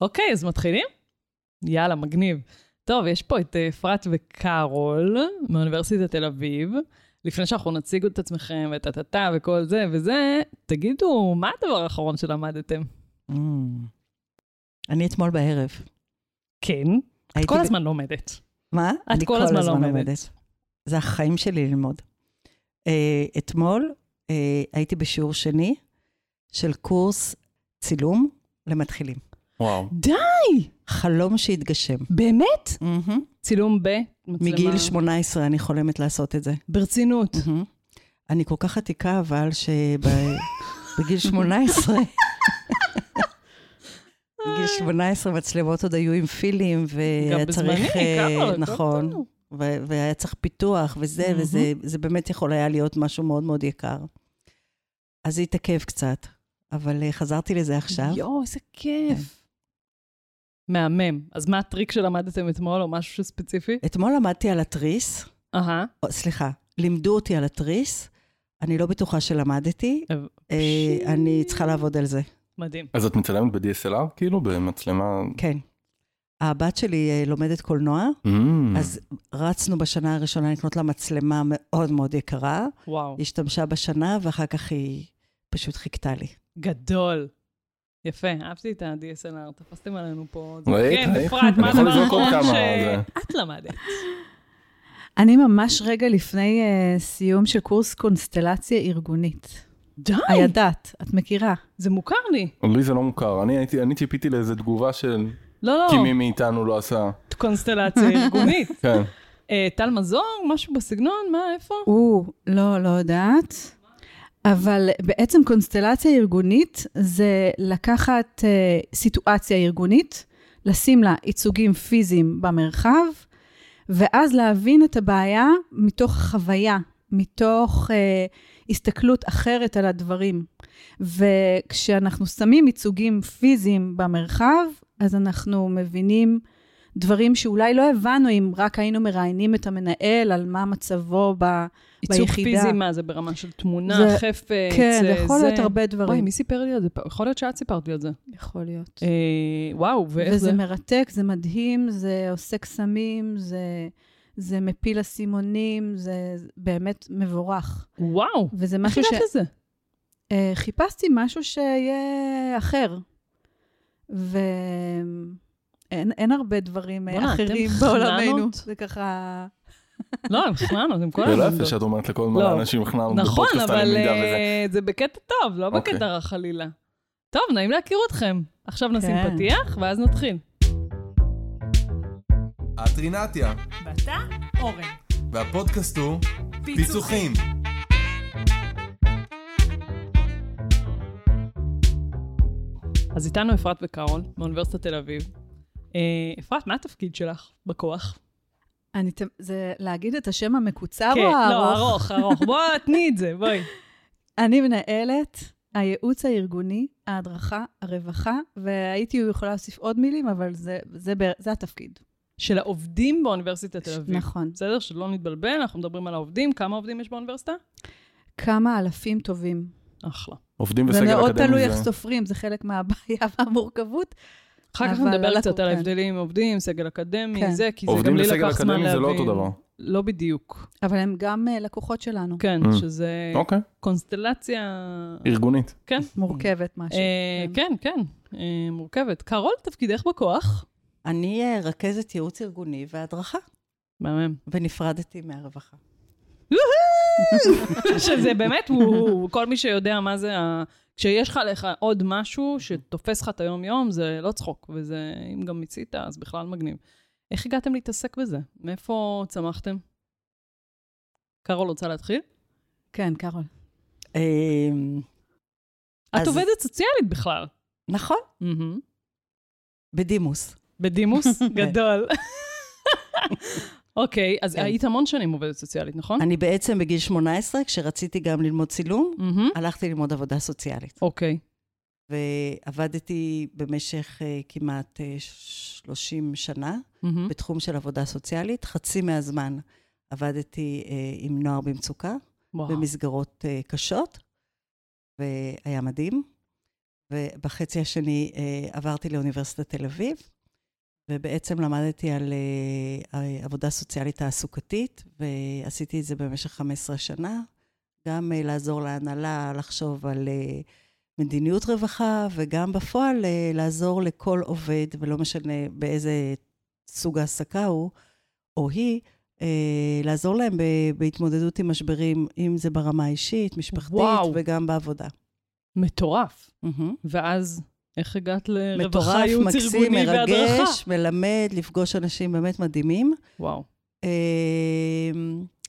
אוקיי, אז מתחילים? יאללה, מגניב. טוב, יש פה את אה, אפרת וקארול מאוניברסיטת תל אביב. לפני שאנחנו נציג את עצמכם ואת הטאטה וכל זה וזה, תגידו, מה הדבר האחרון שלמדתם? Mm. אני אתמול בערב. כן, את כל ב- הזמן לומדת. מה? את אני כל הזמן לומדת. זה החיים שלי ללמוד. Uh, אתמול uh, הייתי בשיעור שני של קורס צילום למתחילים. וואו. די! חלום שהתגשם. באמת? Mm-hmm. צילום במצלמה. מגיל 18 אני חולמת לעשות את זה. ברצינות. Mm-hmm. אני כל כך עתיקה, אבל שבגיל 18, בגיל 18 מצלמות עוד היו עם פילים, גם והיה בזמני, צריך... אה, כמה, הכל נכון. טוב. ו- והיה צריך פיתוח וזה. וזה זה באמת יכול היה להיות משהו מאוד מאוד יקר. אז זה התעכב קצת, אבל אה, חזרתי לזה עכשיו. יואו, איזה כיף. מהמם. אז מה הטריק שלמדתם אתמול, או משהו ספציפי? אתמול למדתי על התריס, אהה. או, סליחה, לימדו אותי על התריס, אני לא בטוחה שלמדתי, אה, אני צריכה לעבוד על זה, מדהים. אז את מצלמת ב-DSLR כאילו? במצלמה... כן. הבת שלי אה, לומדת קולנוע, Mm. אז רצנו בשנה הראשונה לקנות לה מצלמה מאוד מאוד יקרה, וואו. היא השתמשה בשנה, ואחר כך היא פשוט חיכתה לי. גדול. יפה, אהבתי את ה-DSLR, תפסתם עלינו פה. כן? אפרת, מה הדבר האחרון שאת למדת? אני ממש רגע לפני uh, סיום של קורס קונסטלציה ארגונית. די, הידעת, את מכירה. זה מוכר לי. לי זה לא מוכר. אני הייתי, אני ציפיתי לאיזה תגובה של... לא, לא, כי מי מאיתנו לא עשה. קונסטלציה ארגונית. כן. אה, טל מזור, משהו בסגנון, מה, איפה? או, לא, לא יודעת. אבל בעצם קונסטלציה ארגונית זה לקחת uh, סיטואציה ארגונית, לשים לה ייצוגים פיזיים במרחב, ואז להבין את הבעיה מתוך חוויה, מתוך uh, הסתכלות אחרת על הדברים. וכשאנחנו שמים ייצוגים פיזיים במרחב, אז אנחנו מבינים דברים שאולי לא הבנו אם רק היינו מראיינים את המנהל על מה מצבו ב... ייצוג ביחידה. פיזי, מה, זה ברמה של תמונה, זה- חפץ, כן, זה יכול להיות הרבה וואי, דברים. מי סיפר לי על זה? יכול להיות שאת סיפרת לי על זה. יכול להיות. אה, וואו, ואיך וזה זה? מרתק, זה מדהים, זה עושה קסמים, זה, זה מפיל אסימונים, זה באמת מבורך. וואו, וזה איך משהו ש... הגעת לזה? אה, חיפשתי משהו שיהיה אחר. ואין אין הרבה דברים אה, בואנה, אתם אחרים חננות. בעולמנו. זה ככה... לא, הם חננו, אתם כל זה לא הזמן. יפה שאת אומרת לכל לא. מלא אנשים חננו נכון, בפודקאסט אבל הלמידה וזה. אה, זה בקטע טוב, לא אוקיי. בקטע רע חלילה. טוב, נעים להכיר אתכם. עכשיו נשים כן. פתיח, ואז נתחיל. את רינתיה, ואתה, אורן. והפודקאסט הוא פיצוחים. אז איתנו אפרת וקרול, מאוניברסיטת תל אביב. אה, אפרת, מה התפקיד שלך בכוח? אני, ת- זה להגיד את השם המקוצר כן, או הארוך? לא, ארוך, ארוך. בואי, תני את זה, בואי. אני מנהלת הייעוץ הארגוני, ההדרכה, הרווחה, והייתי יכולה להוסיף עוד מילים, אבל זה, זה, ב- זה התפקיד. של העובדים באוניברסיטת תל אביב. נכון. בסדר? שלא נתבלבל, אנחנו מדברים על העובדים. כמה עובדים יש באוניברסיטה? כמה אלפים טובים. אחלה. עובדים זה בסגל מאוד אקדמי תלוי איך זה... סופרים, זה חלק מהבעיה והמורכבות. אחר כך נדבר לא קצת על. ההבדלים עם עובדים, סגל אקדמי, כן. זה, כי זה עובדים גם לי לקח זמן להבין. אקדמי זה לא אותו דבר. לא בדיוק. אבל הם גם אה, לקוחות שלנו. כן, Mm. שזה אוקיי, קונסטלציה... ארגונית. כן. מורכבת משהו. אה, כן, כן, אה, מורכבת. קרול, תפקידך בכוח? אני רכזת ייעוץ ארגוני והדרכה, מהמם. ונפרדתי מהרווחה. שזה באמת, הוא, כל מי שיודע מה זה ה... כשיש לך לך עוד משהו שתופס לך את היום-יום, זה לא צחוק, וזה, אם גם מיצית, אז בכלל מגניב. איך הגעתם להתעסק בזה? מאיפה צמחתם? קרול רוצה להתחיל? כן, קרול. אמ, את עובדת סוציאלית בכלל. נכון. בדימוס. בדימוס? גדול. אוקיי, אז כן. היית המון שנים עובדת סוציאלית, נכון? אני בעצם בגיל 18, כשרציתי גם ללמוד צילום, מהמם. הלכתי ללמוד עבודה סוציאלית. אוקיי. ועבדתי במשך uh, כמעט uh, 30 שנה מהמם. בתחום של עבודה סוציאלית. חצי מהזמן עבדתי uh, עם נוער במצוקה, וואו. במסגרות uh, קשות, והיה מדהים. ובחצי השני אה, עברתי לאוניברסיטת תל אביב, ובעצם למדתי על אה, עבודה סוציאלית תעסוקתית, ועשיתי את זה במשך 15 שנה. גם אה, לעזור להנהלה לחשוב על אה, מדיניות רווחה, וגם בפועל אה, לעזור לכל עובד, ולא משנה באיזה סוג העסקה הוא או היא, אה, לעזור להם בהתמודדות עם משברים, אם זה ברמה האישית, משפחתית, וואו. וגם בעבודה. מטורף. מהמם. ואז, איך הגעת לרווחה, מטורף, ייעוץ מקסים, ארגוני והדרכה? מרגש, מלמד, לפגוש אנשים באמת מדהימים. וואו. אמ,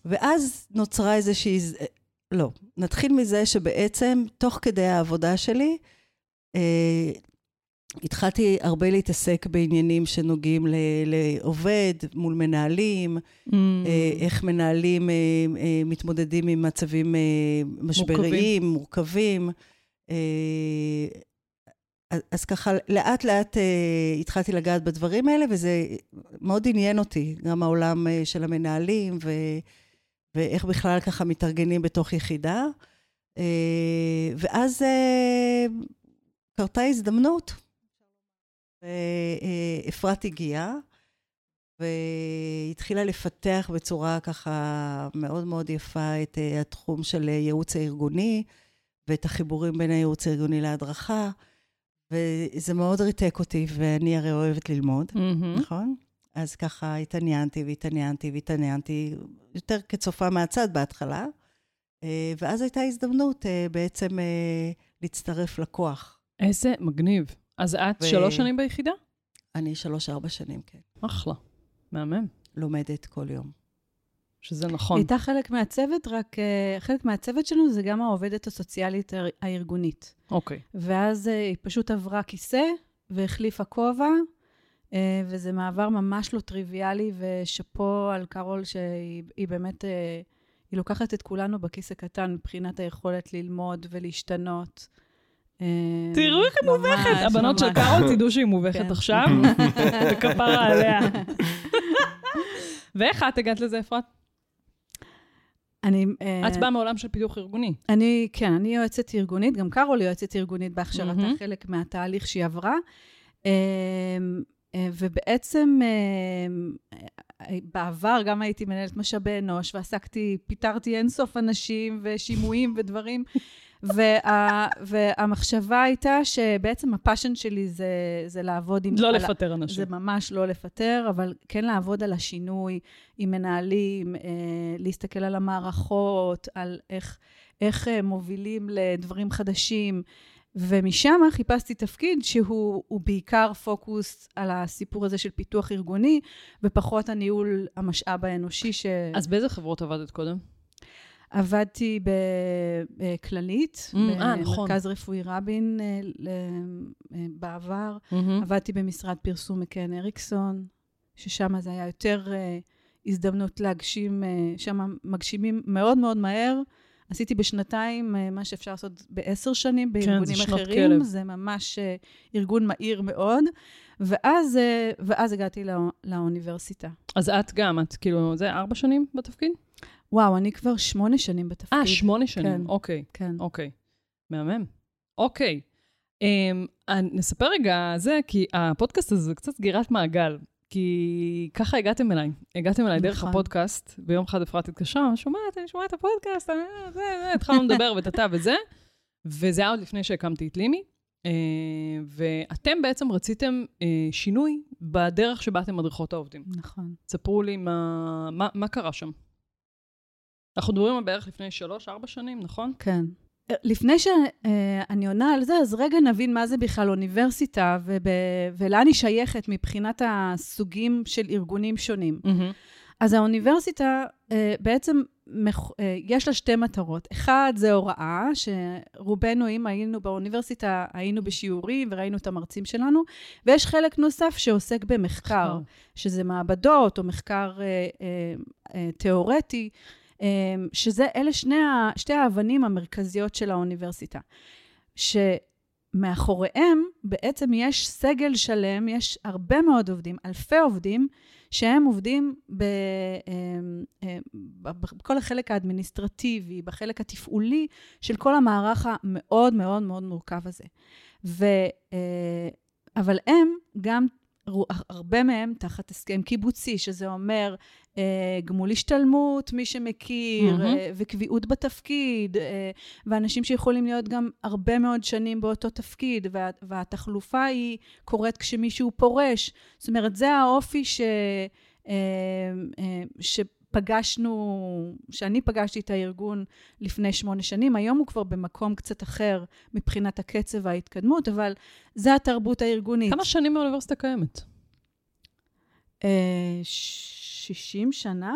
ואז נוצרה איזושהי... ז- לא, נתחיל מזה שבעצם, תוך כדי העבודה שלי, אה, התחלתי הרבה להתעסק בעניינים שנוגעים ל- לעובד מול מנהלים, Mm. אה, איך מנהלים אה, אה, מתמודדים עם מצבים אה, משבריים, מורכבים. אה, אז- אז ככה, לאט לאט אה, התחלתי לגעת בדברים האלה, וזה מאוד עניין אותי, גם העולם אה, של המנהלים, ו, ואיך בכלל ככה מתארגנים בתוך יחידה. אה, ואז אה, קרתה הזדמנות. ואפרת הגיעה, והתחילה לפתח בצורה ככה מאוד מאוד יפה את אה, התחום של הייעוץ הארגוני, ואת החיבורים בין הייעוץ הארגוני להדרכה, וזה מאוד ריתק אותי, ואני הרי אוהבת ללמוד, מהמם. נכון? אז ככה התעניינתי והתעניינתי והתעניינתי, יותר כצופה מהצד בהתחלה, אה, ואז הייתה הזדמנות אה, בעצם אה, להצטרף לכוח. איזה מגניב. אז את ו- שלוש שנים ביחידה? אני שלוש-ארבע שנים, כן. אחלה. מהמם. לומדת כל יום. שזה נכון. הייתה חלק מהצוות, רק אה, חלק מהצוות שלנו זה גם העובדת הסוציאלית האר- הארגונית. אוקיי. ואז אה, היא פשוט עברה כיסא והחליפה כובע, אה, וזה מעבר ממש לא טריוויאלי, ושאפו על קארול שהיא היא באמת, אה, היא לוקחת את כולנו בכיס הקטן מבחינת היכולת ללמוד ולהשתנות. תראו איך היא מובכת. הבנות של ממש. קארול, תדעו שהיא מובכת כן. עכשיו, וכפרה עליה. ואיך את הגעת לזה, אפרת? אני... אה, את באה מעולם של פיתוח ארגוני. אני, כן, אני יועצת ארגונית, גם קארול יועצת ארגונית בהכשרתה, מהמם. חלק מהתהליך שהיא עברה. אמ, אה, ובעצם אה, בעבר גם הייתי מנהלת משאבי אנוש, ועסקתי, פיטרתי אינסוף אנשים ושימועים ודברים. וה, והמחשבה הייתה שבעצם ה passion שלי זה, זה לעבוד עם... לא על לפטר אנשים. זה ממש לא לפטר, אבל כן לעבוד על השינוי עם מנהלים, אה, להסתכל על המערכות, על איך, איך אה, מובילים לדברים חדשים. ומשם חיפשתי תפקיד שהוא הוא בעיקר פוקוס על הסיפור הזה של פיתוח ארגוני, ופחות הניהול המשאב האנושי ש... אז באיזה חברות עבדת קודם? עבדתי בכללית, Mm, אה, נכון. במרכז רפואי רבין אה, אה, בעבר. מהמם. עבדתי במשרד פרסום מקן אריקסון, ששם זה היה יותר הזדמנות להגשים, שם מגשימים מאוד מאוד מהר. עשיתי בשנתיים מה שאפשר לעשות בעשר שנים בארגונים זה שנות אחרים. כלב. זה ממש ארגון מהיר מאוד. ואז, ואז הגעתי לא, לאוניברסיטה. אז את גם, את כאילו, זה ארבע שנים בתפקיד? וואו, אני כבר שמונה שנים בתפקיד. אה, שמונה שנים, כן. אוקיי. כן. אוקיי. מהמם. אוקיי. Um, נספר רגע זה, כי הפודקאסט הזה זה קצת סגירת מעגל. כי ככה הגעתם אליי. הגעתם אליי דרך נכון. הפודקאסט, ויום אחד אפרת התקשרה, שומעת, אני שומעת את הפודקאסט, אני- זה, זה, התחלנו לדבר וטאטא וזה, וזה היה עוד לפני שהקמתי את לימי. Uh, ואתם בעצם רציתם uh, שינוי בדרך שבה אתם מדריכות העובדים. נכון. ספרו לי מה, מה, מה קרה שם. אנחנו מדברים על בערך לפני שלוש-ארבע שנים, נכון? כן. לפני שאני עונה על זה, אז רגע נבין מה זה בכלל אוניברסיטה וב, ולאן היא שייכת מבחינת הסוגים של ארגונים שונים. אז האוניברסיטה אה, בעצם, אה, יש לה שתי מטרות. אחד זה הוראה, שרובנו, אם היינו באוניברסיטה, היינו בשיעורים וראינו את המרצים שלנו, ויש חלק נוסף שעוסק במחקר, שזה מעבדות או מחקר אה, אה, אה, תיאורטי. אה, שזה, אלה שני, שתי האבנים המרכזיות של האוניברסיטה. שמאחוריהם בעצם יש סגל שלם, יש הרבה מאוד עובדים, אלפי עובדים, שהם עובדים אה, אה, ב- בכל החלק האדמיניסטרטיבי, בחלק התפעולי של כל המערך המאוד מאוד מאוד מורכב הזה. ו, אה, אבל הם גם, הרבה מהם תחת הסכם קיבוצי, שזה אומר אה, גמול השתלמות, מי שמכיר, מהמם. אה, וקביעות בתפקיד, אה, ואנשים שיכולים להיות גם הרבה מאוד שנים באותו תפקיד, וה, והתחלופה היא קורית כשמישהו פורש. זאת אומרת, זה האופי ש... אה, אה, שפגשנו, שאני פגשתי את הארגון לפני שמונה שנים, היום הוא כבר במקום קצת אחר מבחינת הקצב וההתקדמות, אבל זה התרבות הארגונית. כמה שנים האוניברסיטה קיימת? אה, 60 שנה?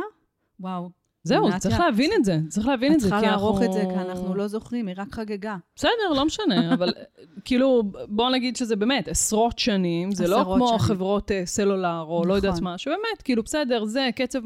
וואו. זהו, צריך להבין את זה. צריך להבין את את זה, צריכה כי לערוך אנחנו... את זה, כי אנחנו לא זוכרים, היא רק חגגה. בסדר, לא משנה, אבל כאילו, בוא נגיד שזה באמת עשרות שנים, זה לא כמו שנים. חברות אה, סלולר או לא יודעת נכון. מה, שבאמת, כאילו, בסדר, זה קצב...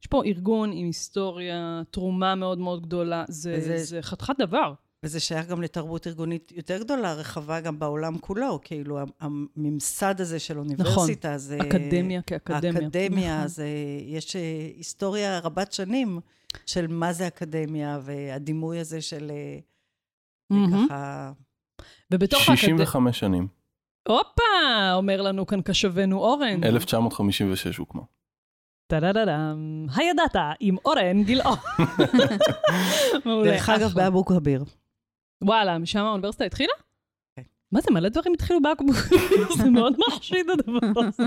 יש פה ארגון עם היסטוריה, תרומה מאוד מאוד גדולה, זה, וזה- זה חתיכת דבר. וזה שייך גם לתרבות ארגונית יותר גדולה, רחבה גם בעולם כולו. כאילו, הממסד הזה של אוניברסיטה, זה... אקדמיה כאקדמיה. האקדמיה, נכון. זה... יש אה, היסטוריה רבת שנים של מה זה אקדמיה, והדימוי הזה של אה, מהמם. ככה... ובתוך האקדמיה... 65 שנים. הופה, אומר לנו כאן קשבנו אורן. 1956 הוקמה. טה-דה-דה-דם, הידעת עם אורן גילאון. דרך אגב. באבו כביר. וואלה, משם האוניברסיטה התחילה? כן. מה זה, מלא דברים התחילו באבו כביר, זה מאוד מחשיד הדבר הזה.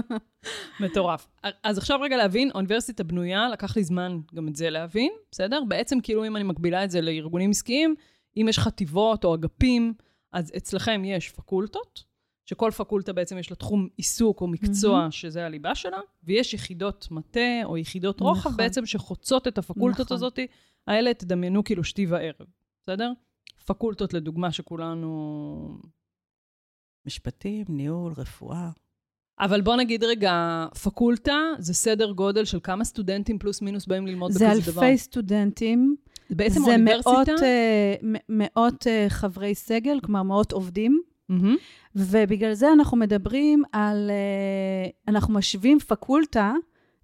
מטורף. אז עכשיו רגע להבין, האוניברסיטה בנויה, לקח לי זמן גם את זה להבין, בסדר? בעצם כאילו אם אני מקבילה את זה לארגונים עסקיים, אם יש חטיבות או אגפים, אז אצלכם יש פקולטות, שכל פקולטה בעצם יש לה תחום עיסוק או מקצוע, מהמם. שזה הליבה שלה, ויש יחידות מטה או יחידות רוחב נכון. בעצם שחוצות את הפקולטות נכון. הזאת. האלה תדמיינו כאילו שתי וערב, בסדר? פקולטות לדוגמה שכולנו... משפטים, ניהול, רפואה. אבל בוא נגיד רגע, פקולטה זה סדר גודל של כמה סטודנטים פלוס מינוס באים ללמוד זה בכזה דבר. אלפי סטודנטים, זה בעצם זה מאות, האוניברסיטה. אה, מ- מאות אה, חברי סגל, כלומר מאות עובדים, מהמם. ובגלל זה אנחנו מדברים על, אה, אנחנו משווים פקולטה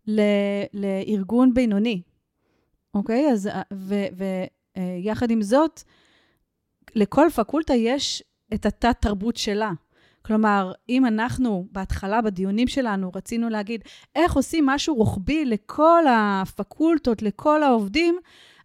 ל- לארגון בינוני, אוקיי? אז, ויחד עם זאת, לכל פקולטה יש את התת-תרבות שלה. כלומר, אם אנחנו בהתחלה, בדיונים שלנו, רצינו להגיד איך עושים משהו רוחבי לכל הפקולטות, לכל העובדים,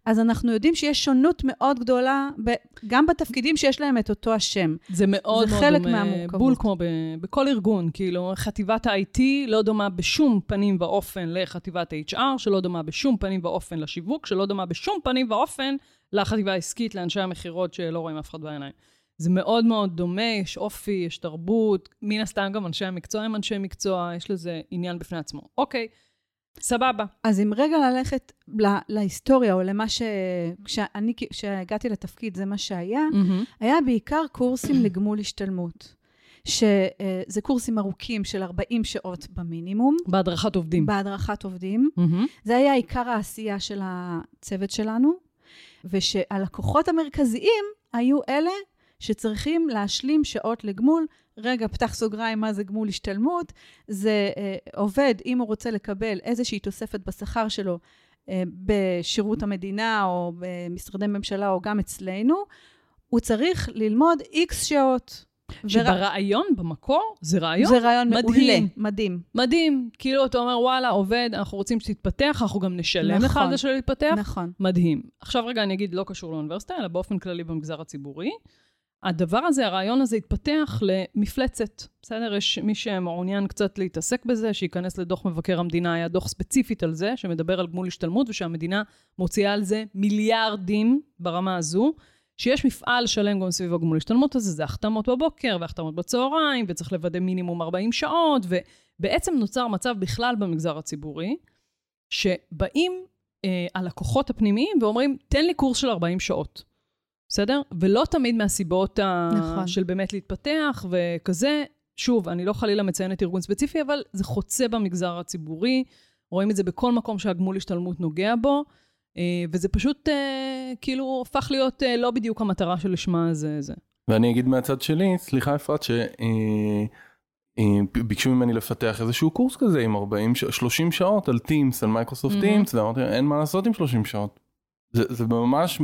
אז אנחנו יודעים שיש שונות מאוד גדולה, ב- גם בתפקידים שיש להם את אותו השם. זה מאוד זה מאוד חלק דומה, מהמורכבות. בול כמו ב, בכל ארגון, כאילו חטיבת ה-IT לא דומה בשום פנים ואופן לחטיבת ה-HR, שלא דומה בשום פנים ואופן לשיווק, שלא דומה בשום פנים ואופן לחטיבה העסקית, לאנשי המכירות שלא רואים אף אחד בעיניים. זה מאוד מאוד דומה, יש אופי, יש תרבות, מן הסתם גם אנשי המקצוע הם אנשי מקצוע, יש לזה עניין בפני עצמו. אוקיי, סבבה. אז אם רגע ללכת לה, להיסטוריה, או למה ש... כשאני, כשהגעתי לתפקיד, זה מה שהיה, מהמם. היה בעיקר קורסים לגמול השתלמות. שזה קורסים ארוכים של 40 שעות במינימום, בהדרכת עובדים. בהדרכת עובדים. מהמם. זה היה עיקר העשייה של הצוות שלנו, ושהלקוחות המרכזיים היו אלה שצריכים להשלים שעות לגמול. רגע, פתח סוגריים, מה זה גמול השתלמות? זה אה, עובד, אם הוא רוצה לקבל איזושהי תוספת בשכר שלו אה, בשירות המדינה או במשרדי ממשלה או גם אצלנו, הוא צריך ללמוד איקס שעות. ור- שברעיון, במקור, זה רעיון זה רעיון מדהים. מעולה, מדהים. מדהים. כאילו, אתה אומר, וואלה, עובד, אנחנו רוצים שתתפתח, אנחנו גם נשלם לך. על זה שלא להתפתח. נכון. מדהים. עכשיו רגע, אני אגיד, לא קשור לאוניברסיטה, אלא באופן כללי במגזר הציבורי. הדבר הזה, הרעיון הזה התפתח למפלצת. בסדר? יש מי שמעוניין קצת להתעסק בזה, שייכנס לדוח מבקר המדינה, היה דוח ספציפית על זה, שמדבר על גמול השתלמות, ושהמדינה מוציאה על זה מיליארדים ברמה הזו. שיש מפעל שלם גם סביב הגמול השתלמות הזה, זה החתמות בבוקר והחתמות בצהריים, וצריך לוודא מינימום 40 שעות, ובעצם נוצר מצב בכלל במגזר הציבורי, שבאים אה, הלקוחות הפנימיים ואומרים, תן לי קורס של 40 שעות, בסדר? ולא תמיד מהסיבות ה... נכון. של באמת להתפתח וכזה. שוב, אני לא חלילה מציינת ארגון ספציפי, אבל זה חוצה במגזר הציבורי, רואים את זה בכל מקום שהגמול השתלמות נוגע בו. אה, וזה פשוט אה, כאילו הפך להיות אה, לא בדיוק המטרה שלשמה זה זה. ואני אגיד מהצד שלי, סליחה אפרת, שביקשו ממני לפתח איזשהו קורס כזה עם 40, ש- 30 שעות על Teams, על מייקרוסופט Mhm. Teams, ואמרתי, אין מה לעשות עם 30 שעות. זה, זה ממש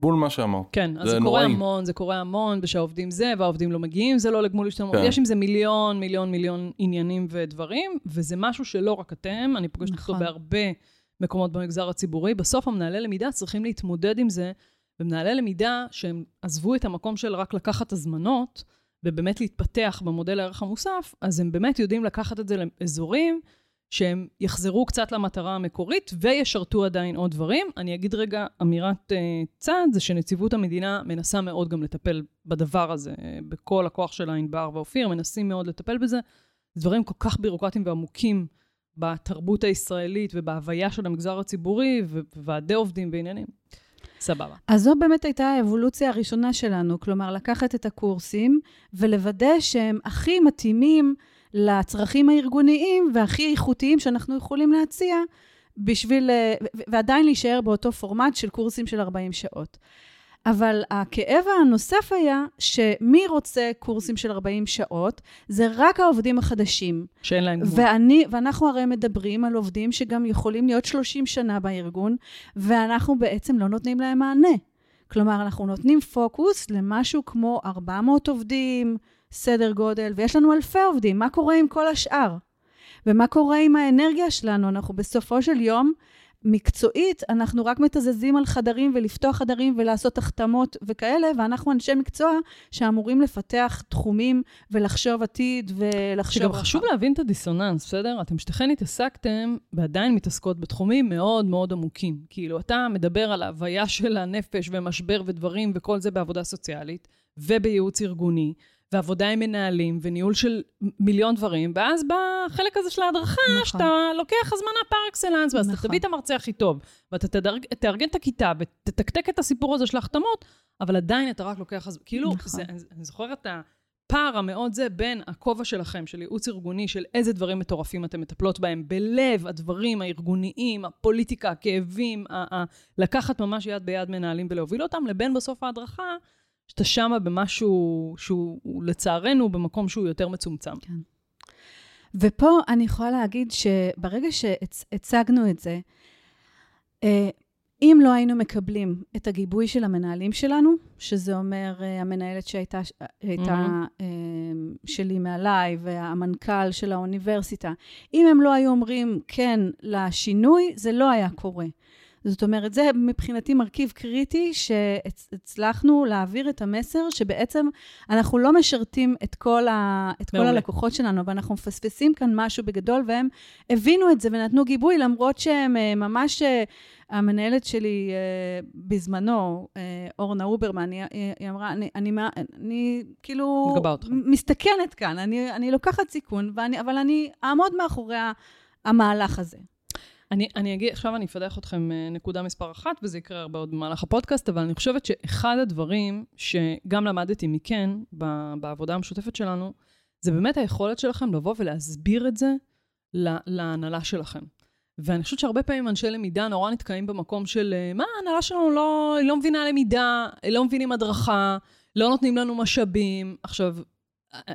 בול מה שאמרת. כן, אז זה זה קורה. המון, זה קורה המון, ושהעובדים זה, והעובדים לא מגיעים, זה לא לגמול השתלמות. כן. יש עם זה מיליון, מיליון, מיליון עניינים ודברים, וזה משהו שלא רק אתם, אני פוגשת נכון. אותו בהרבה מקומות במגזר הציבורי. בסוף המנהלי למידה צריכים להתמודד עם זה, ומנהלי למידה שהם עזבו את המקום של רק לקחת הזמנות, ובאמת להתפתח במודל הערך המוסף, אז הם באמת יודעים לקחת את זה לאזורים שהם יחזרו קצת למטרה המקורית וישרתו עדיין עוד דברים. אני אגיד רגע אמירת uh, צד, זה שנציבות המדינה מנסה מאוד גם לטפל בדבר הזה. אה, בכל הכוח שלה, ענבר ואופיר, מנסים מאוד לטפל בזה. זה דברים כל כך בירוקרטיים ועמוקים בתרבות הישראלית ובהוויה של המגזר הציבורי, וועדי עובדים ועניינים. סבבה. אז זו באמת הייתה האבולוציה הראשונה שלנו, כלומר, לקחת את הקורסים ולוודא שהם הכי מתאימים לצרכים הארגוניים והכי איכותיים שאנחנו יכולים להציע, בשביל, אה, ועדיין להישאר באותו פורמט של קורסים של 40 שעות. אבל הכאב הנוסף היה שמי רוצה קורסים של 40 שעות? זה רק העובדים החדשים. שאין להם גמול. ואני, ואנחנו הרי מדברים על עובדים שגם יכולים להיות 30 שנה בארגון, ואנחנו בעצם לא נותנים להם מענה. כלומר, אנחנו נותנים פוקוס למשהו כמו 400 עובדים, סדר גודל, ויש לנו אלפי עובדים. מה קורה עם כל השאר? ומה קורה עם האנרגיה שלנו? אנחנו בסופו של יום, מקצועית, אנחנו רק מתזזים על חדרים ולפתוח חדרים ולעשות החתמות וכאלה, ואנחנו אנשי מקצוע שאמורים לפתח תחומים ולחשוב עתיד ולחשוב... שגם. חשוב להבין את הדיסוננס, בסדר? אתם שתיכן התעסקתם ועדיין מתעסקות בתחומים מאוד מאוד עמוקים. כאילו, אתה מדבר על ההוויה של הנפש ומשבר ודברים וכל זה בעבודה סוציאלית ובייעוץ ארגוני. ועבודה עם מנהלים, וניהול של מיליון דברים, ואז בא החלק הזה של ההדרכה, נכון. שאתה לוקח הזמנה פר אקסלנס, ואז אתה נכון. תביא את המרצה הכי טוב, ואתה תדרג, תארגן את הכיתה, ותתקתק את הסיפור הזה של ההחתמות, אבל עדיין אתה רק לוקח... הז- כאילו, נכון. זה, אני אני זוכרת את הפער המאוד זה בין הכובע שלכם, של ייעוץ ארגוני, של איזה דברים מטורפים אתם מטפלות בהם, בלב הדברים הארגוניים, הפוליטיקה, הכאבים, ה- ה- לקחת ממש יד ביד מנהלים ולהוביל אותם, לבין בסוף ההדרכה, שאתה שמה במשהו שהוא הוא, לצערנו במקום שהוא יותר מצומצם. ופה אני יכולה להגיד שברגע שהצגנו את זה, אה, אם לא היינו מקבלים את הגיבוי של המנהלים שלנו, שזה אומר אה, המנהלת שהייתה הייתה, אה, שלי מעליי והמנכ"ל של האוניברסיטה, אם הם לא היו אומרים כן לשינוי, זה לא היה קורה. זאת אומרת, זה מבחינתי מרכיב קריטי שהצלחנו להעביר את המסר שבעצם אנחנו לא משרתים את כל, ה, את כל. הלקוחות שלנו, ואנחנו מפספסים כאן משהו בגדול, והם הבינו את זה ונתנו גיבוי, למרות שהם אה, ממש, אה, המנהלת שלי אה, בזמנו, אורנה אוברמן, היא, היא אמרה, אני, אני, אני כאילו מגבה אותך. מסתכנת כאן, אני, אני לוקחת סיכון, ואני, אבל אני אעמוד מאחורי המהלך הזה. אני, אני אגיד, עכשיו אני אפתח אתכם אה, נקודה מספר אחת, וזה יקרה הרבה עוד במהלך הפודקאסט, אבל אני חושבת שאחד הדברים שגם למדתי מכן, בעבודה המשותפת שלנו, זה באמת היכולת שלכם לבוא ולהסביר את זה להנהלה שלכם. ואני חושבת שהרבה פעמים אנשי למידה נורא נתקעים במקום של, אה, מה, ההנהלה שלנו לא, לא מבינה למידה, לא מבינים הדרכה, לא נותנים לנו משאבים. עכשיו,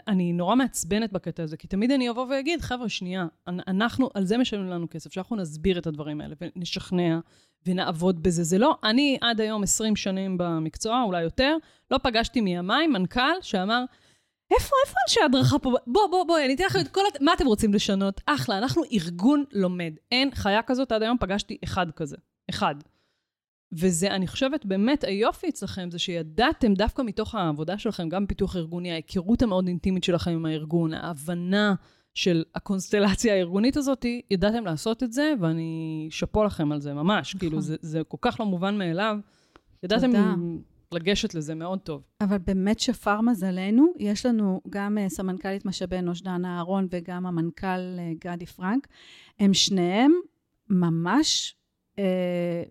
אני נורא מעצבנת בקטע הזה, כי תמיד אני אבוא ואגיד, חבר'ה, שנייה, אנ- אנחנו, על זה משלמים לנו כסף, שאנחנו נסביר את הדברים האלה ונשכנע ונעבוד בזה. זה לא, אני עד היום 20 שנים במקצוע, אולי יותר, לא פגשתי מימיי מנכ"ל שאמר, איפה, איפה אנשי הדרכה פה? בוא, בוא, בוא, אני אתן לכם את כל... הת- מה אתם רוצים לשנות? אחלה, אנחנו ארגון לומד. אין חיה כזאת, עד היום פגשתי אחד כזה. אחד. וזה, אני חושבת, באמת היופי אצלכם זה שידעתם דווקא מתוך העבודה שלכם, גם פיתוח ארגוני, ההיכרות המאוד אינטימית שלכם עם הארגון, ההבנה של הקונסטלציה הארגונית הזאת, ידעתם לעשות את זה, ואני שאפו לכם על זה, ממש. נכון. כאילו, זה, זה כל כך לא מובן מאליו. ידעתם תודה. לגשת לזה מאוד טוב. אבל באמת שפר מזלנו, יש לנו גם אה, סמנכ"לית משאבי אנוש דנה אהרון וגם המנכ"ל אה, גדי פרנק, הם שניהם ממש, אה,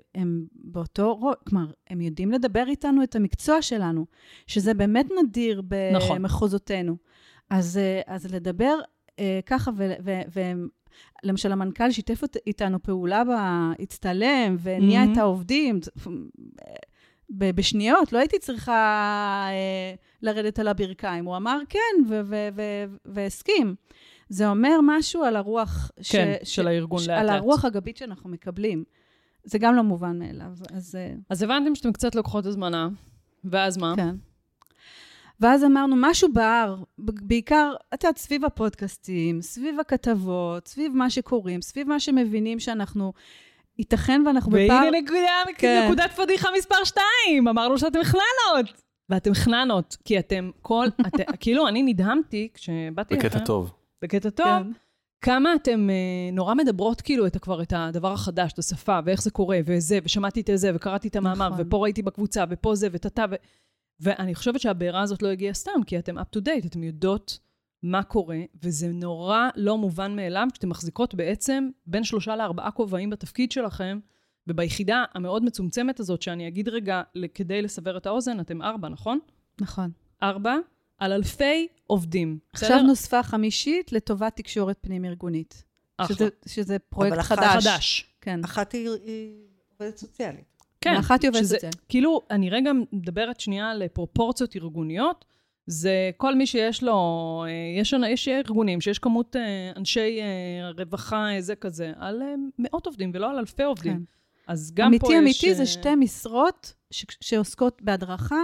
באותו, רו- כלומר, הם יודעים לדבר איתנו את המקצוע שלנו, שזה באמת נדיר נכון. במחוזותינו. אז, אה, אז לדבר אה, ככה, ו- ו- ו- למשל המנכ"ל שיתף איתנו פעולה, בה, הצטלם והניע מהמם. את העובדים. ב- בשניות, לא הייתי צריכה אה, לרדת על הברכיים. הוא אמר כן, ו- ו- ו- והסכים. זה אומר משהו על הרוח... כן, ש- של הארגון ש- לאט על לאט. הרוח הגבית שאנחנו מקבלים. זה גם לא מובן מאליו. אז אה, אז הבנתם שאתם קצת לוקחות הזמנה, ואז מה? כן. ואז אמרנו, משהו בער, בעיקר, את יודעת, סביב הפודקאסטים, סביב הכתבות, סביב מה שקוראים, סביב מה שמבינים שאנחנו, ייתכן ואנחנו בפער... והנה נקודה, כן. נקודת פדיחה מספר 2, אמרנו שאתם חננות. ואתם חננות, כי אתם כל, את, כאילו, אני נדהמתי כשבאתי בקטע לכם, טוב. בקטע טוב, כן. כמה אתם אה, נורא מדברות כאילו את, כבר את הדבר החדש, את השפה, ואיך זה קורה, וזה, ושמעתי את זה, וקראתי את המאמר, נכון. ופה ראיתי בקבוצה, ופה זה, וטאטה, ו... ואני חושבת שהבעירה הזאת לא הגיעה סתם, כי אתם up to date, אתם יודעות מה קורה, וזה נורא לא מובן מאליו, שאתם מחזיקות בעצם בין שלושה לארבעה כובעים בתפקיד שלכם, וביחידה המאוד מצומצמת הזאת, שאני אגיד רגע, כדי לסבר את האוזן, אתם ארבע, נכון? נכון. ארבע, על אלפי עובדים. עכשיו נוספה חמישית לטובת תקשורת פנים-ארגונית. אחלה. שזה, שזה פרויקט אבל אחת- חדש. חדש. כן. אחת היא היא עובדת סוציאלית. כן. ואחת היא עובדת סוציאלית. כאילו, אני רגע מדברת שנייה על פרופורציות ארגוניות. זה כל מי שיש לו, אה, יש, יש ארגונים שיש כמות אה, אנשי אה, רווחה, זה כזה, על מאות עובדים ולא על אלפי עובדים. כן. אז גם פה אמיתי יש... אמיתי זה אה, שתי משרות ש- שעוסקות בהדרכה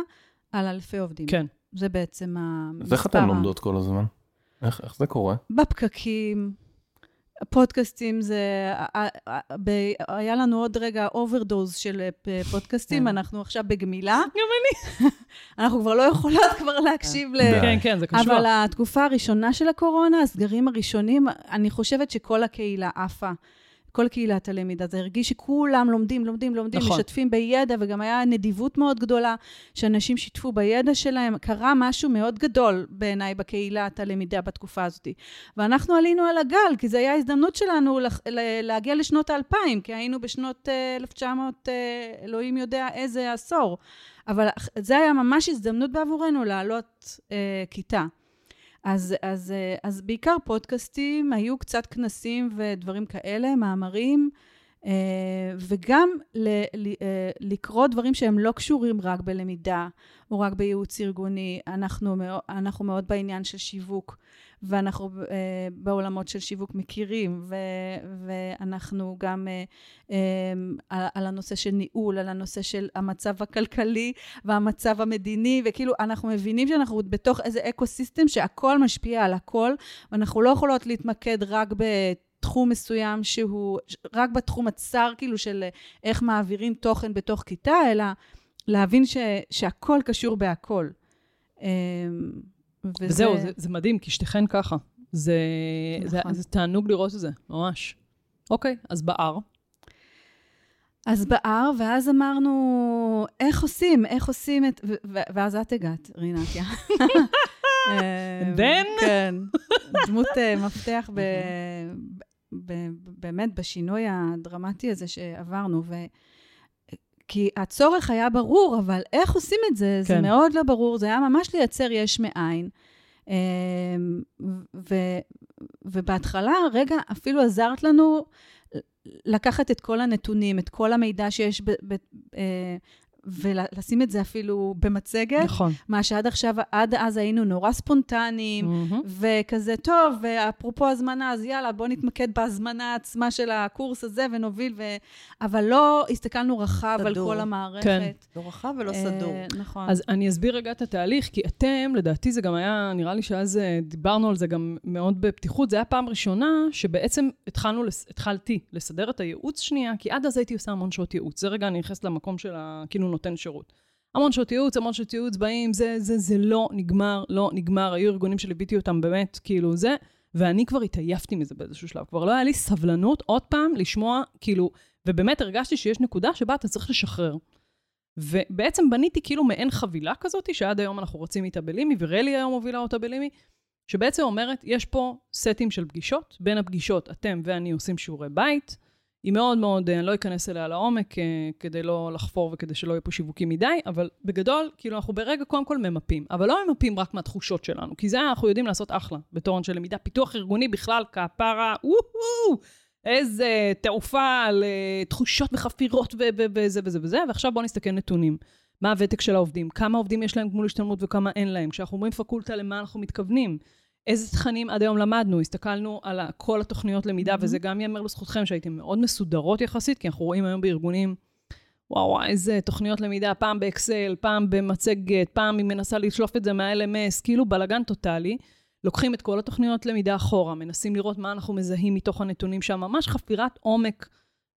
על אלפי עובדים. כן. זה בעצם המספר. אז איך אתן לומדות כל הזמן? איך איך זה קורה? בפקקים, פודקאסטים זה... היה לנו עוד רגע overdose של אה, פודקאסטים, כן. אנחנו עכשיו בגמילה. גם אני. אנחנו כבר לא יכולות כבר להקשיב ל... כן, כן, זה קשור. אבל התקופה הראשונה של הקורונה, הסגרים הראשונים, אני חושבת שכל הקהילה עפה. כל קהילת הלמידה, זה הרגיש שכולם לומדים, לומדים, לומדים, נכון. משתפים בידע, וגם היה נדיבות מאוד גדולה, שאנשים שיתפו בידע שלהם. קרה משהו מאוד גדול בעיניי בקהילת הלמידה בתקופה הזאת. ואנחנו עלינו על הגל, כי זו הייתה ההזדמנות שלנו לח- להגיע לשנות האלפיים, כי היינו בשנות אה, 1900, אה, אלוהים יודע איזה עשור. אבל זה היה ממש הזדמנות בעבורנו לעלות אה, כיתה. אז, אז, אה, אז בעיקר פודקאסטים, היו קצת כנסים ודברים כאלה, מאמרים, אה, וגם ל, ל, אה, לקרוא דברים שהם לא קשורים רק בלמידה או רק בייעוץ ארגוני. אנחנו אנחנו מאוד בעניין של שיווק, ואנחנו אה, בעולמות של שיווק מכירים, ו, ואנחנו גם אה, אה, על, הנושא של ניהול, על הנושא של המצב הכלכלי והמצב המדיני, וכאילו אנחנו מבינים שאנחנו בתוך איזה ecosystem שהכל משפיע על הכל, ואנחנו לא יכולות להתמקד רק בתחום מסוים שהוא, רק בתחום הצר כאילו של איך מעבירים תוכן בתוך כיתה, אלא להבין ש, שהכל קשור בהכל. וזה- וזהו, זה, זה מדהים, כי שתיכן ככה. זה, זה, נכון. זה תענוג לראות את זה, ממש. אוקיי, אז בער. אז בער, ואז אמרנו, איך עושים? איך עושים את... ואז את הגעת, רינתיה. then? כן. דמות אה, מפתח ב... ב- ב- באמת בשינוי הדרמטי הזה שעברנו. כי הצורך היה ברור, אבל איך עושים את זה? זה כן. מאוד לא ברור. זה היה ממש לייצר יש מאין. אה, ו... ובהתחלה, רגע, אפילו עזרת לנו לקחת את כל הנתונים, את כל המידע שיש, ב, ב, אה, ולשים את זה אפילו במצגת, נכון. מה שעד עכשיו, עד אז היינו נורא ספונטניים, מהמם. וכזה, טוב, ואפרופו הזמנה, אז יאללה, בוא נתמקד בהזמנה עצמה של הקורס הזה ונוביל, ו... אבל לא הסתכלנו רחב על סדור. כל המערכת. כן. לא רחב ולא אה, סדור. נכון. אז אני אסביר רגע את התהליך, כי אתם, לדעתי זה גם היה, נראה לי שאז אה, דיברנו על זה גם מאוד בפתיחות, זה היה פעם ראשונה שבעצם התחלנו, התחלתי לסדר את הייעוץ שנייה, כי עד אז הייתי עושה המון שעות ייעוץ. זה רגע אני נכנסת למקום של ה... כאילו נותן שירות. המון שעות ייעוץ, המון שעות ייעוץ באים, זה, זה, זה לא נגמר, לא נגמר. היו ארגונים שליוויתי אותם באמת, כאילו זה, ואני כבר התעייפתי מזה באיזשהו שלב. כבר לא היה לי סבלנות עוד פעם לשמוע, כאילו, ובאמת הרגשתי שיש נקודה שבה אתה צריך לשחרר. ובעצם בניתי כאילו מעין חבילה כזאת, שעד היום אנחנו רצים איתה בלימי, ורלי היום מובילה אותה בלימי, שבעצם אומרת, יש פה סטים של פגישות, בין הפגישות אתם ואני עושים שיעורי בית, היא מאוד מאוד, אני לא אכנס אליה לעומק אה, כדי לא לחפור וכדי שלא יהיו פה שיווקים מדי, אבל בגדול, כאילו אנחנו ברגע קודם כל ממפים, אבל לא ממפים רק מהתחושות שלנו, כי זה אנחנו יודעים לעשות אחלה, בתור אנשי למידה. פיתוח ארגוני בכלל, כפרה, וואו, איזה תעופה על אה, תחושות וחפירות וזה וזה וזה, ועכשיו בואו נסתכל נתונים. מה הוותק של העובדים, כמה עובדים יש להם גמול השתלמות וכמה אין להם. כשאנחנו אומרים פקולטה, למה אנחנו מתכוונים? איזה תכנים עד היום למדנו, הסתכלנו על כל התוכניות למידה, מהמם. וזה גם ייאמר לזכותכם שהייתם מאוד מסודרות יחסית, כי אנחנו רואים היום בארגונים, וואו, וואו, איזה תוכניות למידה, פעם באקסל, פעם במצגת, פעם היא מנסה לשלוף את זה מה-LMS, כאילו בלאגן טוטאלי. לוקחים את כל התוכניות למידה אחורה, מנסים לראות מה אנחנו מזהים מתוך הנתונים שם, ממש חפירת עומק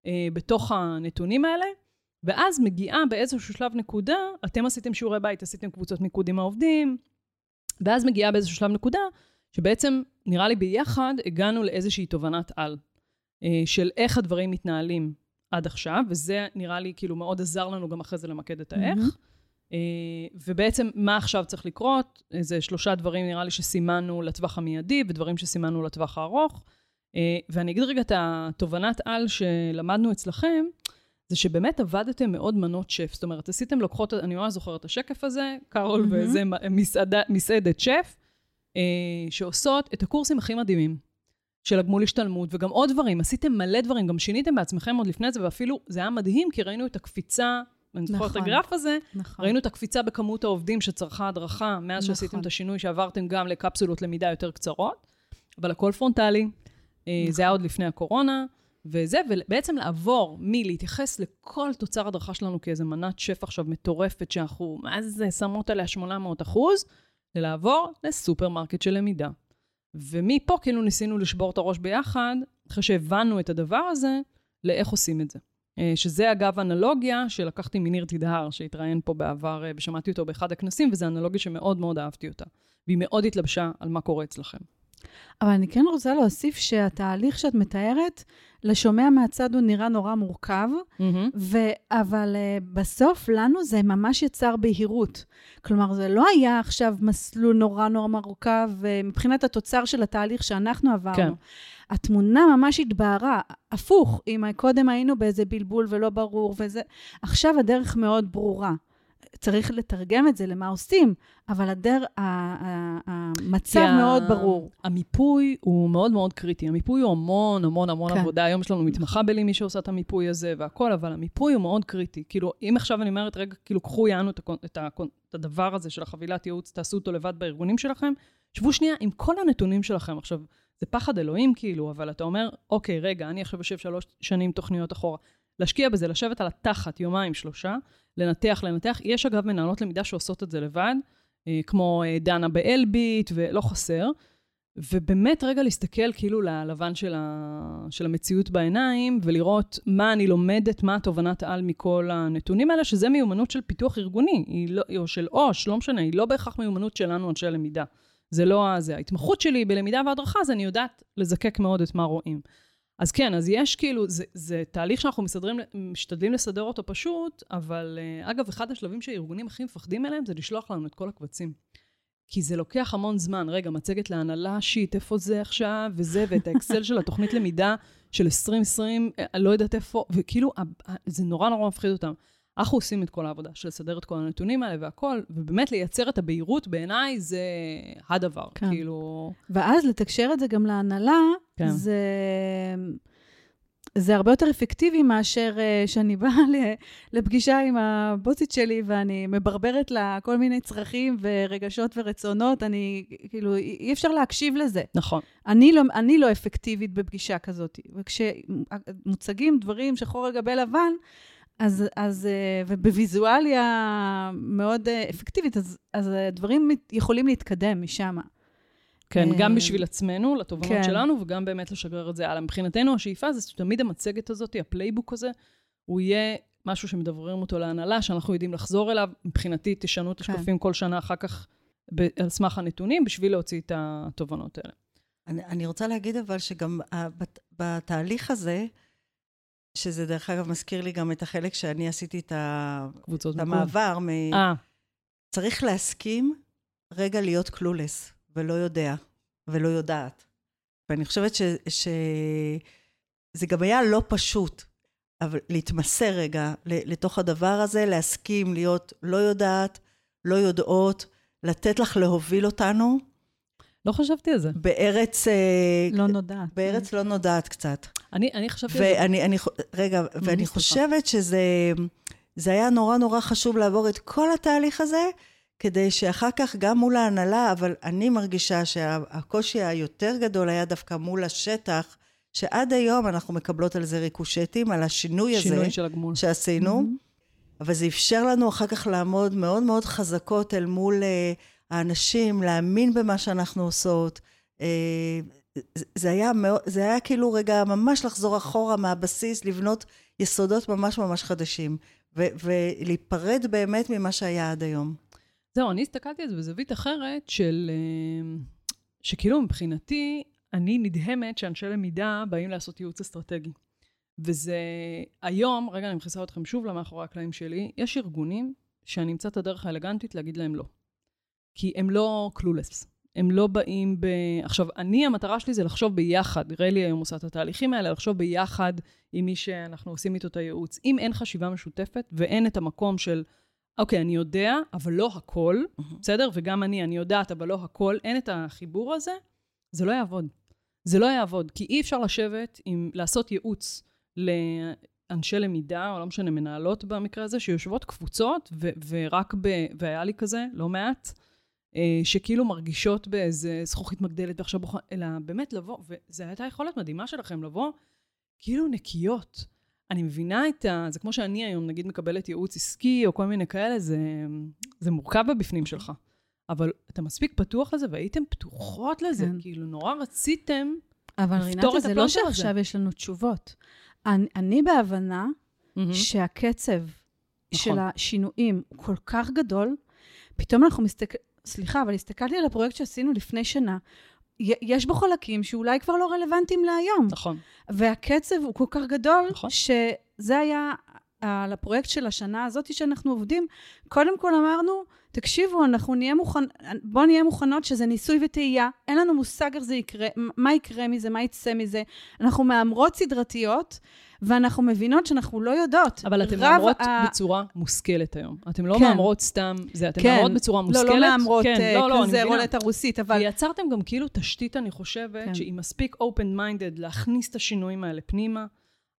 אה, בתוך הנתונים האלה, ואז מגיעה באיזשהו שלב נקודה, אתם עשיתם שיעורי בית, עשיתם קבוצות מיקוד עם העובדים, ואז מגיעה באיזשהו שלב נקודה, שבעצם, נראה לי ביחד, הגענו לאיזושהי תובנת על, אה, של איך הדברים מתנהלים עד עכשיו, וזה נראה לי כאילו מאוד עזר לנו גם אחרי זה למקד את האיך. אה, ובעצם, מה עכשיו צריך לקרות? זה שלושה דברים, נראה לי, שסימנו לטווח המיידי, ודברים שסימנו לטווח הארוך. אה, ואני אגיד רגע את התובנת על שלמדנו אצלכם, זה שבאמת עבדתם מאוד מנות שף. זאת אומרת, עשיתם לוקחות, אני ממש זוכרת את השקף הזה, קארול מהמם. וזה מסעדה, מסעדת שף, שעושות את הקורסים הכי מדהימים. של הגמול השתלמות, וגם עוד דברים. עשיתם מלא דברים, גם שיניתם בעצמכם עוד לפני זה, ואפילו זה היה מדהים, כי ראינו את הקפיצה, אני זוכרת את נכון. הגרף הזה, נכון. ראינו את הקפיצה בכמות העובדים שצרכה הדרכה, מאז נכון. שעשיתם את השינוי, שעברתם גם לקפסולות למידה יותר קצרות, אבל הכל פרונטלי. אה, זה היה עוד לפני הקורונה, וזה, ובעצם לעבור מלהתייחס לכל תוצר הדרכה שלנו כאיזה מנת שף עכשיו מטורפת, שאנחנו, מה זה, שמות עליה 800 אחוז, ללעבור לסופרמרקט של למידה. ומפה כאילו ניסינו לשבור את הראש ביחד, אחרי שהבנו את הדבר הזה, לאיך עושים את זה. אה, שזה אגב אנלוגיה שלקחתי מניר תדהר, שהתראיין פה בעבר אה, ושמעתי אותו באחד הכנסים, וזו אנלוגיה שמאוד מאוד אהבתי אותה. והיא מאוד התלבשה על מה קורה אצלכם. אבל אני כן רוצה להוסיף שהתהליך שאת מתארת, לשומע מהצד הוא נראה נורא מורכב, ו... אבל uh, בסוף לנו זה ממש יצר בהירות. כלומר, זה לא היה עכשיו מסלול נורא נורא מורכב uh, מבחינת התוצר של התהליך שאנחנו עברנו. כן. התמונה ממש התבהרה, הפוך, אם קודם היינו באיזה בלבול ולא ברור וזה, עכשיו הדרך מאוד ברורה. צריך לתרגם את זה למה עושים, אבל הדר, המצב מאוד ברור. המיפוי הוא מאוד מאוד קריטי. המיפוי הוא המון המון המון כן. עבודה. היום יש לנו מתמחה בלי שעושה את המיפוי הזה והכל, אבל המיפוי הוא מאוד קריטי. כאילו, אם עכשיו אני אומרת, רגע, כאילו, קחו יענו את, הקונ- את, הקונ- את הדבר הזה של החבילת ייעוץ, תעשו אותו לבד בארגונים שלכם, שבו שנייה עם כל הנתונים שלכם. עכשיו, זה פחד אלוהים כאילו, אבל אתה אומר, אוקיי, רגע, אני עכשיו יושב שלוש שנים תוכניות אחורה. להשקיע בזה, לשבת על התחת יומיים, שלושה, לנתח, לנתח. יש אגב מנהלות למידה שעושות את זה לבד, אה, כמו אה, דנה באלביט, ולא חסר. ובאמת רגע להסתכל כאילו ללבן של, ה... של המציאות בעיניים, ולראות מה אני לומדת, מה התובנת העל מכל הנתונים האלה, שזה מיומנות של פיתוח ארגוני, לא, או של עו"ש, לא משנה, היא לא בהכרח מיומנות שלנו, אנשי למידה. זה לא זה. ההתמחות שלי בלמידה והדרכה, אז אני יודעת לזקק מאוד את מה רואים. אז כן, אז יש כאילו, זה, זה תהליך שאנחנו מסדרים, משתדלים לסדר אותו פשוט, אבל אה, אגב, אחד השלבים שהארגונים הכי מפחדים אליהם זה לשלוח לנו את כל הקבצים. כי זה לוקח המון זמן. רגע, מצגת להנהלה, שיט, איפה זה עכשיו, וזה, ואת האקסל של התוכנית למידה של 2020, אה, לא יודעת איפה, וכאילו, זה נורא נורא מפחיד אותם. אנחנו עושים את כל העבודה של לסדר את כל הנתונים האלה והכל, ובאמת לייצר את הבהירות בעיניי זה הדבר. כן. כאילו... ואז לתקשר את זה גם להנהלה, כן. זה, זה הרבה יותר אפקטיבי מאשר uh, שאני באה לפגישה עם הבוסית שלי ואני מברברת לה כל מיני צרכים ורגשות ורצונות, אני, כאילו, אי אי אפשר להקשיב לזה. נכון. אני לא, אני לא אפקטיבית בפגישה כזאת. וכשמוצגים דברים שחור על גבי לבן, אז, אז, אה, ובוויזואליה מאוד אה, אפקטיבית, אז, אז הדברים מת- יכולים להתקדם משם. כן, אה, גם בשביל עצמנו, לתובנות כן. שלנו, וגם באמת לשגרר את זה הלאה. מבחינתנו, השאיפה זה שתמיד המצגת הזאת, ה playbook הזה, הוא יהיה משהו שמדבררים אותו להנהלה, שאנחנו יודעים לחזור אליו. מבחינתי, תשנו את כן. השקפים כל שנה אחר כך ב- על סמך הנתונים, בשביל להוציא את התובנות האלה. אני, אני רוצה להגיד אבל שגם בת- בתהליך הזה, שזה דרך אגב מזכיר לי גם את החלק שאני עשיתי את, ה, את. המעבר, מ, אה, צריך להסכים רגע להיות קלולס, ולא יודע, ולא יודעת. ואני חושבת ש, שזה גם היה לא פשוט, אבל להתמסר רגע לתוך הדבר הזה, להסכים להיות לא יודעת, לא יודעות, לתת לך להוביל אותנו לא חשבתי על זה. בארץ, אה, לא נודעת. בארץ לא נודעת קצת. אני, אני חשבתי על זה. ואני, אני, רגע, ואני. חושבת שזה זה היה נורא נורא חשוב לעבור את כל התהליך הזה, כדי שאחר כך גם מול ההנהלה, אבל אני מרגישה שהקושי היותר גדול היה דווקא מול השטח, שעד היום אנחנו מקבלות על זה ריקושטים, על השינוי הזה. שינוי של הגמול. שעשינו, אבל זה אפשר לנו אחר כך לעמוד מאוד מאוד חזקות אל מול אה, האנשים, להאמין במה שאנחנו עושות. אה, זה- היה, מאוד, זה היה כאילו רגע ממש לחזור אחורה מהבסיס, לבנות יסודות ממש ממש חדשים, ו- ולהיפרד באמת ממה שהיה עד היום. זהו, אני הסתכלתי על זה בזווית אחרת של... אה, שכאילו מבחינתי, אני נדהמת שאנשי למידה באים לעשות ייעוץ אסטרטגי. וזה היום, רגע, אני מכניסה אתכם שוב למאחורי הקלעים שלי, יש ארגונים שאני אמצא את הדרך האלגנטית להגיד להם לא. כי הם לא קלולס. הם לא באים ב... עכשיו, אני, המטרה שלי זה לחשוב ביחד. רלי היום עושה את התהליכים האלה, לחשוב ביחד עם מי שאנחנו עושים איתו את הייעוץ. אם אין חשיבה משותפת ואין את המקום של, אוקיי, אני יודע, אבל לא הכל, בסדר? וגם אני, אני יודעת, אבל לא הכל, אין את החיבור הזה, זה לא יעבוד. זה לא יעבוד, כי אי אפשר לשבת עם, לעשות ייעוץ לאנשי למידה, או לא משנה, מנהלות במקרה הזה, שיושבות קבוצות, ו- ורק ב... והיה לי כזה, לא מעט, שכאילו מרגישות באיזה זכוכית מגדלת ועכשיו בוחר... אלא באמת לבוא, וזו הייתה יכולת מדהימה שלכם, לבוא כאילו נקיות. אני מבינה את ה... זה כמו שאני היום, נגיד, מקבלת ייעוץ עסקי, או כל מיני כאלה, זה, זה מורכב בבפנים שלך. אבל אתה מספיק פתוח לזה, והייתם פתוחות לזה, כן. כאילו, נורא רציתם אבל לפתור רינתה, את זה לא הפלונטר הזה. שעכשיו יש לנו תשובות. אני, אני בהבנה מהמם. שהקצב של נכון. השינויים הוא כל כך גדול, פתאום אנחנו מסתכלים, סליחה, אבל הסתכלתי על הפרויקט שעשינו לפני שנה, יש בו חלקים שאולי כבר לא רלוונטיים להיום. נכון. והקצב הוא כל כך גדול, נכון. שזה היה על הפרויקט של השנה הזאת שאנחנו עובדים. קודם כל אמרנו, תקשיבו, אנחנו נהיה מוכן, בואו נהיה מוכנות שזה ניסוי וטעייה, אין לנו מושג איך זה יקרה, מה יקרה מזה, מה יצא מזה. אנחנו מהמרות סדרתיות, ואנחנו מבינות שאנחנו לא יודעות. אבל אתן מהמרות ה- בצורה מושכלת היום. אתן לא כן. מהמרות סתם, זה, אתן כן. מהמרות בצורה מושכלת. לא, לא מהמרות כן, אה, לא, לא, כזה. רולטה רוסית, אבל... ויצרתם גם כאילו תשתית, אני חושבת, כן. שהיא מספיק open minded להכניס את השינויים האלה פנימה.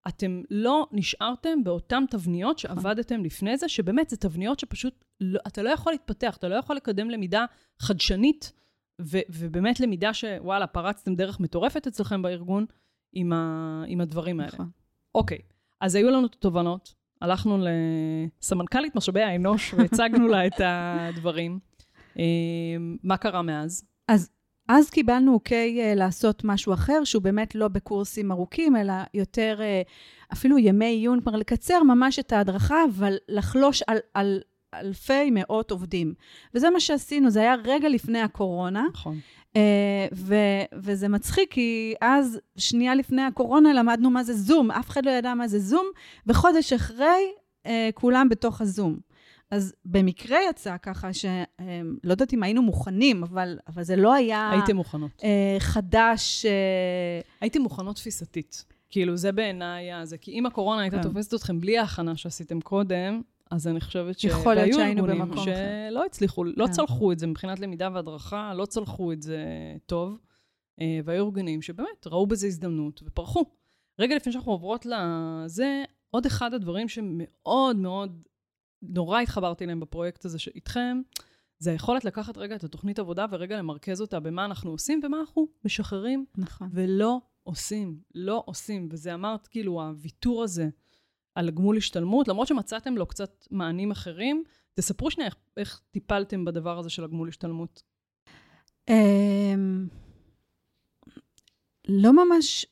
אתם לא נשארתם באותן תבניות שעבדתם לפני זה, שבאמת זה תבניות שפשוט, לא, אתה לא יכול להתפתח, אתה לא יכול לקדם למידה חדשנית, ו, ובאמת למידה שוואלה, פרצתם דרך מטורפת אצלכם בארגון עם, ה, עם הדברים האלה. נכון. אוקיי, אז היו לנו את התובנות, הלכנו לסמנכ"לית משאבי האנוש והצגנו לה את הדברים. אה, מה קרה מאז? אז קיבלנו אוקיי אה, לעשות משהו אחר, שהוא באמת לא בקורסים ארוכים, אלא יותר אה, אפילו ימי עיון, כלומר לקצר ממש את ההדרכה, אבל לחלוש על, על אלפי מאות עובדים. וזה מה שעשינו, זה היה רגע לפני הקורונה, נכון. אה, ו- וזה מצחיק, כי אז, שנייה לפני הקורונה, למדנו מה זה זום, אף אחד לא ידע מה זה זום, וחודש אחרי, אה, כולם בתוך הזום. אז במקרה יצא ככה, שלא יודעת אם היינו מוכנים, אבל, אבל זה לא היה הייתם מוכנות. אה, חדש. אה, הייתם מוכנות תפיסתית. כאילו, זה בעיניי ה... זה כי אם הקורונה הייתה כן. תופסת אתכם בלי ההכנה שעשיתם קודם, אז אני חושבת ש... יכול להיות שהיינו ארגונים במקום אחר. שלא הצליחו, לא כן. צלחו את זה מבחינת למידה והדרכה, לא צלחו את זה טוב. אה, והיו ארגונים שבאמת ראו בזה הזדמנות ופרחו. רגע לפני שאנחנו עוברות לזה, עוד אחד הדברים שמאוד מאוד נורא התחברתי אליהם בפרויקט הזה איתכם, זה היכולת לקחת רגע את התוכנית עבודה ורגע למרכז אותה במה אנחנו עושים ומה אנחנו משחררים נכון. ולא עושים, לא עושים. וזה אמרת, כאילו, הוויתור הזה על גמול השתלמות, למרות שמצאתם לו קצת מענים אחרים, תספרו שנייה איך, איך טיפלתם בדבר הזה של הגמול השתלמות. אמ, לא ממש,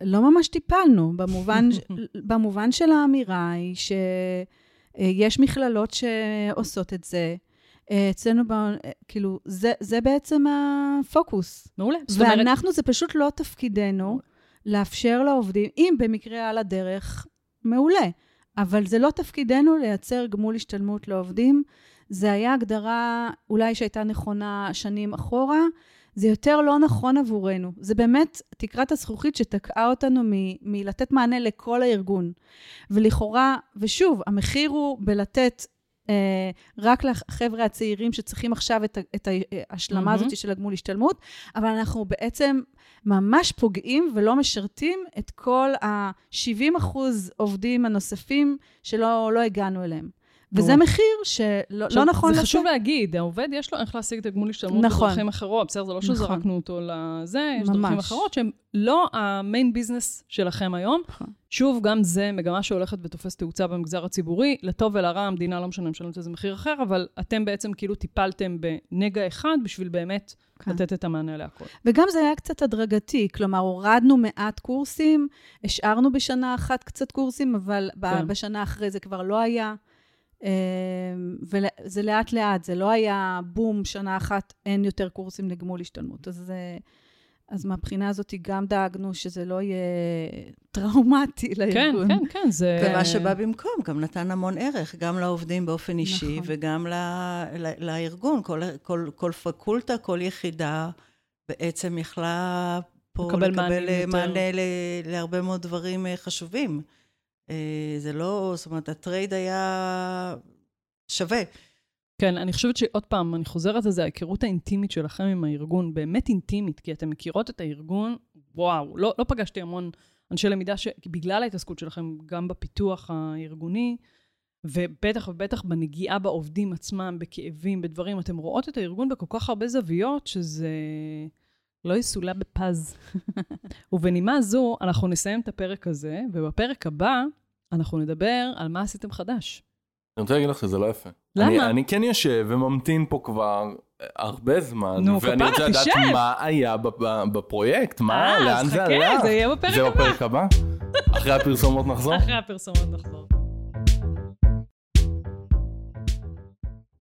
לא ממש טיפלנו, במובן, במובן של האמירה היא שיש מכללות שעושות את זה. אה, אצלנו, ב, כאילו, זה, זה בעצם הפוקוס. מעולה. זאת אומרת, ואנחנו, זה פשוט לא תפקידנו לאפשר לעובדים, אם במקרה על הדרך, מעולה. אבל זה לא תפקידנו לייצר גמול השתלמות לעובדים. זה היה הגדרה אולי שהייתה נכונה שנים אחורה, זה יותר לא נכון עבורנו. זה באמת תקרת הזכוכית שתקעה אותנו מ- מלתת מענה לכל הארגון. ולכאורה, ושוב, המחיר הוא בלתת אה, רק לחבר'ה הצעירים שצריכים עכשיו את, את ההשלמה מהמם. הזאת של הגמול השתלמות, אבל אנחנו בעצם ממש פוגעים ולא משרתים את כל ה-70 אחוז עובדים הנוספים שלא לא הגענו אליהם. וזה. מחיר שלא עכשיו, לא נכון זה לשאת. חשוב להגיד, העובד יש לו איך להשיג תגמול השתלמות נכון. בדרכים אחרות, בסדר? זה לא נכון. שזרקנו אותו לזה, יש דרכים ממש. אחרות שהן לא המיין ביזנס שלכם היום. נכון. שוב, גם זה מגמה שהולכת ותופסת תאוצה במגזר הציבורי, לטוב ולרע, המדינה לא משנה, משלמת איזה מחיר אחר, אבל אתם בעצם כאילו טיפלתם בנגע אחד בשביל באמת כן. לתת את המענה להכל. וגם זה היה קצת הדרגתי, כלומר, הורדנו מעט קורסים, השארנו בשנה אחת קצת קורסים, אבל כן. בשנה אחרי זה כבר לא היה. אה, וזה לאט-לאט, זה לא היה בום, שנה אחת אין יותר קורסים לגמול השתלמות. אז, אז מהבחינה הזאת גם דאגנו שזה לא יהיה טראומטי כן, לארגון. כן, כן, זה... ומה שבא במקום גם נתן המון ערך, גם לעובדים באופן אישי, נכון. וגם ל, ל, לארגון. כל, כל, כל פקולטה, כל יחידה בעצם יכלה פה לקבל לקבל, מענים אה, יותר. מענה ל, להרבה מאוד דברים אה, חשובים. אה, זה לא, זאת אומרת, הטרייד היה שווה. כן, אני חושבת שעוד פעם, אני חוזרת על זה, ההיכרות האינטימית שלכם עם הארגון, באמת אינטימית, כי אתם מכירות את הארגון, וואו, לא, לא פגשתי המון אנשי למידה שבגלל ההתעסקות שלכם גם בפיתוח הארגוני, ובטח ובטח בנגיעה בעובדים עצמם, בכאבים, בדברים, אתם רואות את הארגון בכל כך הרבה זוויות, שזה לא יסולא בפז. ובנימה זו, אנחנו נסיים את הפרק הזה, ובפרק הבא, אנחנו נדבר על מה עשיתם חדש. אני רוצה להגיד לך שזה לא יפה. למה? אני, אני כן יושב וממתין פה כבר אה, הרבה זמן, נו, ואני רוצה לדעת. מה היה בפרויקט, מה, אה, לאן אז זה חכה, הלך. זה יהיה בפרק זה הבא. בפרק הבא? אחרי הפרסומות נחזור? אחרי הפרסומות נחזור.